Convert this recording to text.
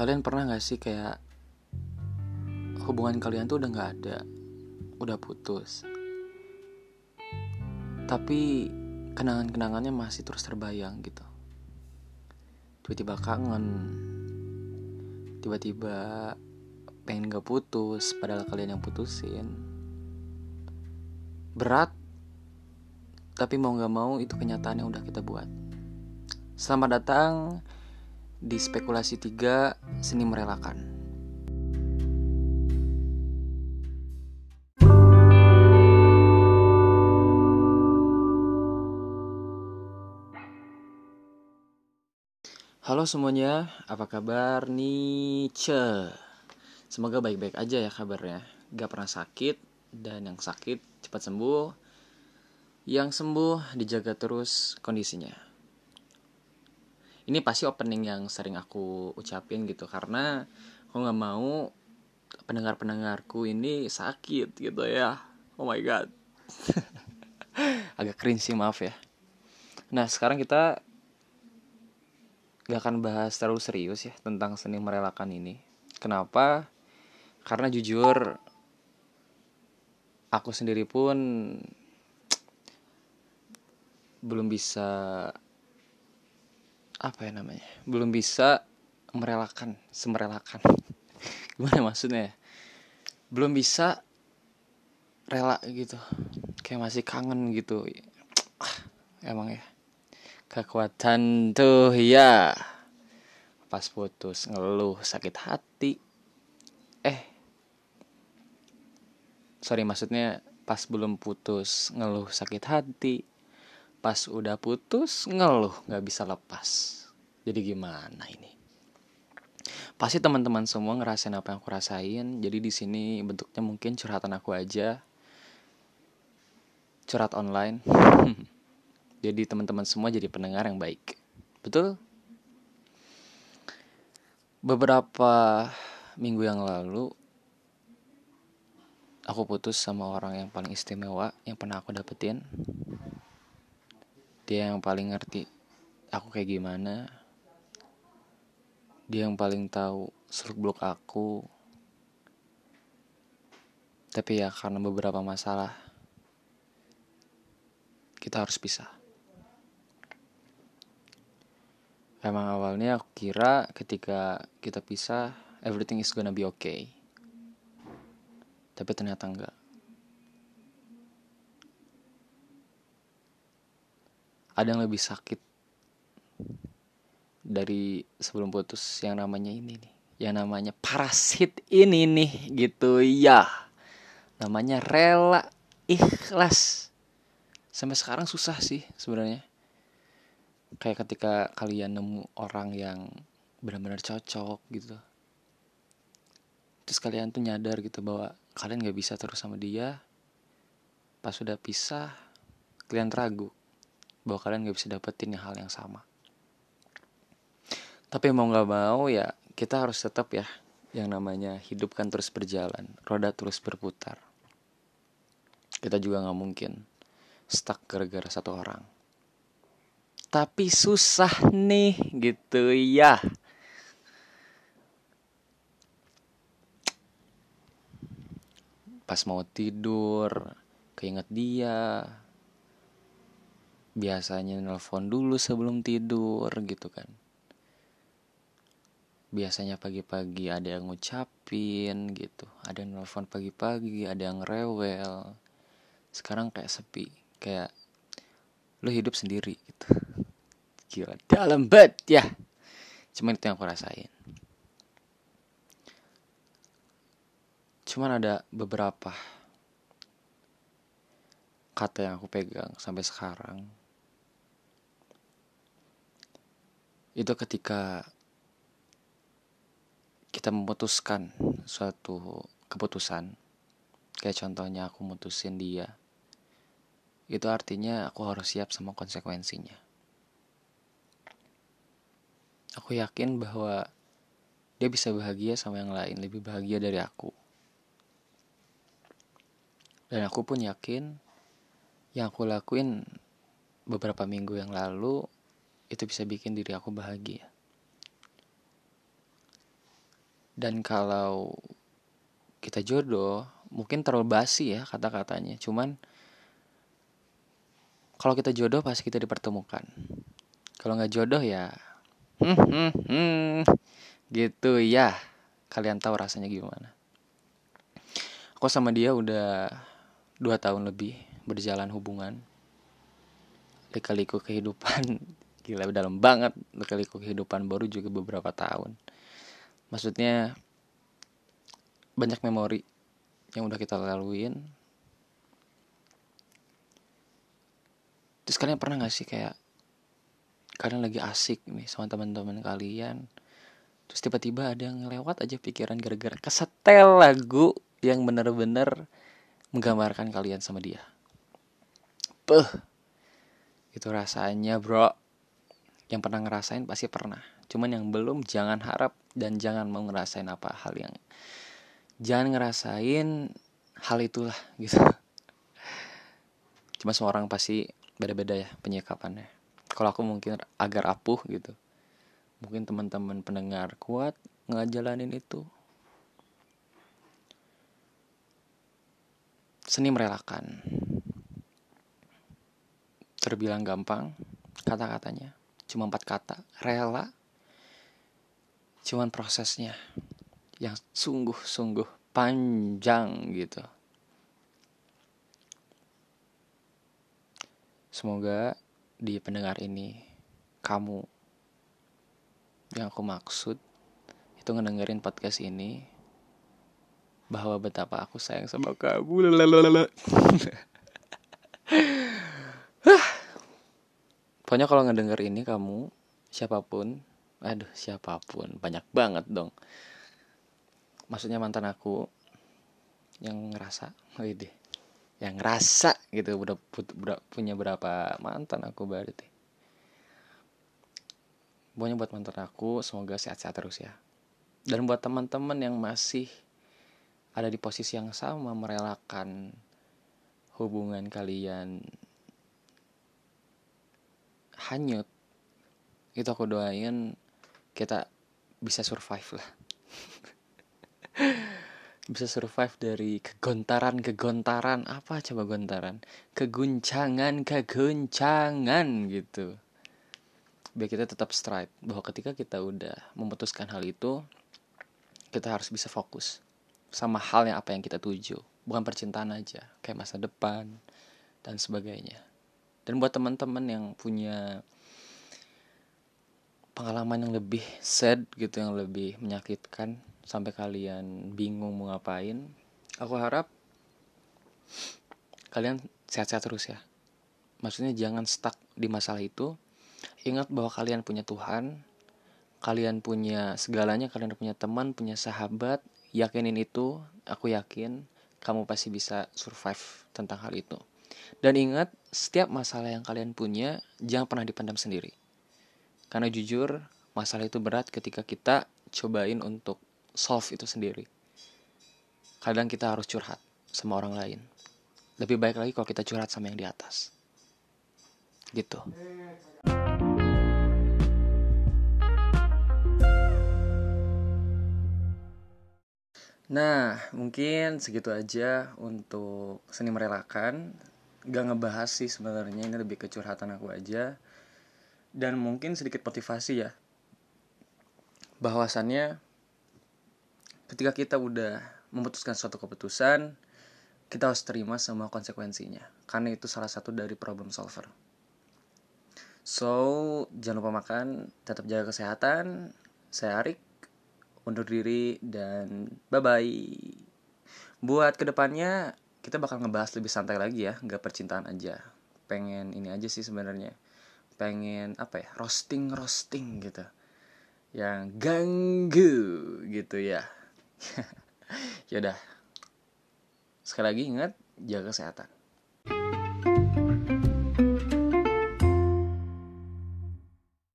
kalian pernah gak sih kayak hubungan kalian tuh udah gak ada, udah putus, tapi kenangan-kenangannya masih terus terbayang gitu. Tiba-tiba kangen, tiba-tiba pengen gak putus, padahal kalian yang putusin. Berat, tapi mau gak mau itu kenyataan yang udah kita buat. Selamat datang di spekulasi 3 seni merelakan. Halo semuanya, apa kabar nih? Semoga baik-baik aja ya kabarnya. Gak pernah sakit dan yang sakit cepat sembuh. Yang sembuh dijaga terus kondisinya ini pasti opening yang sering aku ucapin gitu karena aku nggak mau pendengar pendengarku ini sakit gitu ya. Oh my god. Agak cringe sih maaf ya. Nah sekarang kita gak akan bahas terlalu serius ya tentang seni merelakan ini. Kenapa? Karena jujur aku sendiri pun belum bisa apa ya namanya? Belum bisa merelakan semerelakan. Gimana maksudnya ya? belum bisa rela gitu. Kayak masih kangen gitu. Emang ya? Kekuatan tuh ya. Pas putus ngeluh sakit hati. Eh. Sorry maksudnya pas belum putus ngeluh sakit hati pas udah putus ngeluh nggak bisa lepas. Jadi gimana ini? Pasti teman-teman semua ngerasain apa yang aku rasain. Jadi di sini bentuknya mungkin curhatan aku aja. Curhat online. Jadi teman-teman semua jadi pendengar yang baik. Betul? Beberapa minggu yang lalu aku putus sama orang yang paling istimewa yang pernah aku dapetin dia yang paling ngerti aku kayak gimana. Dia yang paling tahu seluk beluk aku. Tapi ya karena beberapa masalah kita harus pisah. Emang awalnya aku kira ketika kita pisah everything is gonna be okay. Tapi ternyata enggak ada yang lebih sakit dari sebelum putus yang namanya ini nih. Yang namanya parasit ini nih gitu. Ya namanya rela ikhlas. Sampai sekarang susah sih sebenarnya. Kayak ketika kalian nemu orang yang benar-benar cocok gitu. Terus kalian tuh nyadar gitu bahwa kalian gak bisa terus sama dia. Pas sudah pisah kalian ragu bahwa kalian gak bisa dapetin hal yang sama. Tapi mau gak mau ya kita harus tetap ya yang namanya hidup kan terus berjalan roda terus berputar. Kita juga gak mungkin stuck gara-gara satu orang. Tapi susah nih gitu ya. Pas mau tidur keinget dia biasanya nelpon dulu sebelum tidur gitu kan. Biasanya pagi-pagi ada yang ngucapin gitu. Ada yang nelpon pagi-pagi ada yang rewel. Sekarang kayak sepi kayak lu hidup sendiri gitu. Gila dalam banget ya. Cuman itu yang aku rasain. Cuman ada beberapa kata yang aku pegang sampai sekarang itu ketika kita memutuskan suatu keputusan. Kayak contohnya aku mutusin dia. Itu artinya aku harus siap sama konsekuensinya. Aku yakin bahwa dia bisa bahagia sama yang lain lebih bahagia dari aku. Dan aku pun yakin yang aku lakuin beberapa minggu yang lalu itu bisa bikin diri aku bahagia. dan kalau kita jodoh mungkin terlalu basi ya kata-katanya. Cuman kalau kita jodoh pasti kita dipertemukan. Kalau nggak jodoh ya hmm, hmm, hmm, gitu ya. Kalian tahu rasanya gimana. Aku sama dia udah dua tahun lebih berjalan hubungan lika-liku kehidupan gila dalam banget lika-liku kehidupan baru juga beberapa tahun. Maksudnya banyak memori yang udah kita laluin. Terus kalian pernah gak sih kayak kalian lagi asik nih sama teman-teman kalian terus tiba-tiba ada yang lewat aja pikiran gara-gara kesetel lagu yang bener-bener menggambarkan kalian sama dia. Beuh, itu rasanya bro yang pernah ngerasain pasti pernah. Cuman yang belum jangan harap dan jangan mau ngerasain apa hal yang jangan ngerasain hal itulah gitu. Cuma semua orang pasti beda-beda ya penyikapannya. Kalau aku mungkin agar apuh gitu. Mungkin teman-teman pendengar kuat ngejalanin itu. Seni merelakan. Terbilang gampang kata-katanya cuma empat kata. Rela cuman prosesnya yang sungguh-sungguh panjang gitu. Semoga di pendengar ini kamu yang aku maksud itu ngedengerin podcast ini bahwa betapa aku sayang sama kamu Pokoknya kalau ngedenger ini kamu siapa pun, aduh siapa pun, banyak banget dong. Maksudnya mantan aku yang ngerasa, deh, yang ngerasa gitu, udah, udah punya berapa mantan aku berarti. Pokoknya buat mantan aku, semoga sehat-sehat terus ya. Dan buat teman-teman yang masih ada di posisi yang sama merelakan hubungan kalian hanyut. Itu aku doain kita bisa survive lah. Bisa survive dari kegontaran kegontaran. Apa coba gontaran? Keguncangan keguncangan gitu. Biar kita tetap strike bahwa ketika kita udah memutuskan hal itu kita harus bisa fokus sama hal yang apa yang kita tuju. Bukan percintaan aja kayak masa depan dan sebagainya dan buat teman-teman yang punya pengalaman yang lebih sad gitu yang lebih menyakitkan sampai kalian bingung mau ngapain aku harap kalian sehat-sehat terus ya. Maksudnya jangan stuck di masalah itu. Ingat bahwa kalian punya Tuhan kalian punya segalanya kalian punya teman punya sahabat yakinin itu aku yakin kamu pasti bisa survive tentang hal itu. Dan ingat, setiap masalah yang kalian punya, jangan pernah dipendam sendiri. Karena jujur, masalah itu berat ketika kita cobain untuk solve itu sendiri. Kadang kita harus curhat sama orang lain. Lebih baik lagi kalau kita curhat sama yang di atas. Gitu. Nah, mungkin segitu aja untuk seni merelakan gak ngebahas sih sebenarnya ini lebih kecurhatan aku aja. Dan mungkin sedikit motivasi ya. Bahwasannya ketika kita udah memutuskan suatu keputusan kita harus terima semua konsekuensinya. Karena itu salah satu dari problem solver. So jangan lupa makan tetap jaga kesehatan saya Arik undur diri dan bye bye buat ke depannya kita bakal ngebahas lebih santai lagi ya nggak percintaan aja. Pengen ini aja sih sebenarnya. Pengen apa ya roasting roasting gitu. Yang ganggu gitu ya. Yaudah. Sekali lagi ingat jaga kesehatan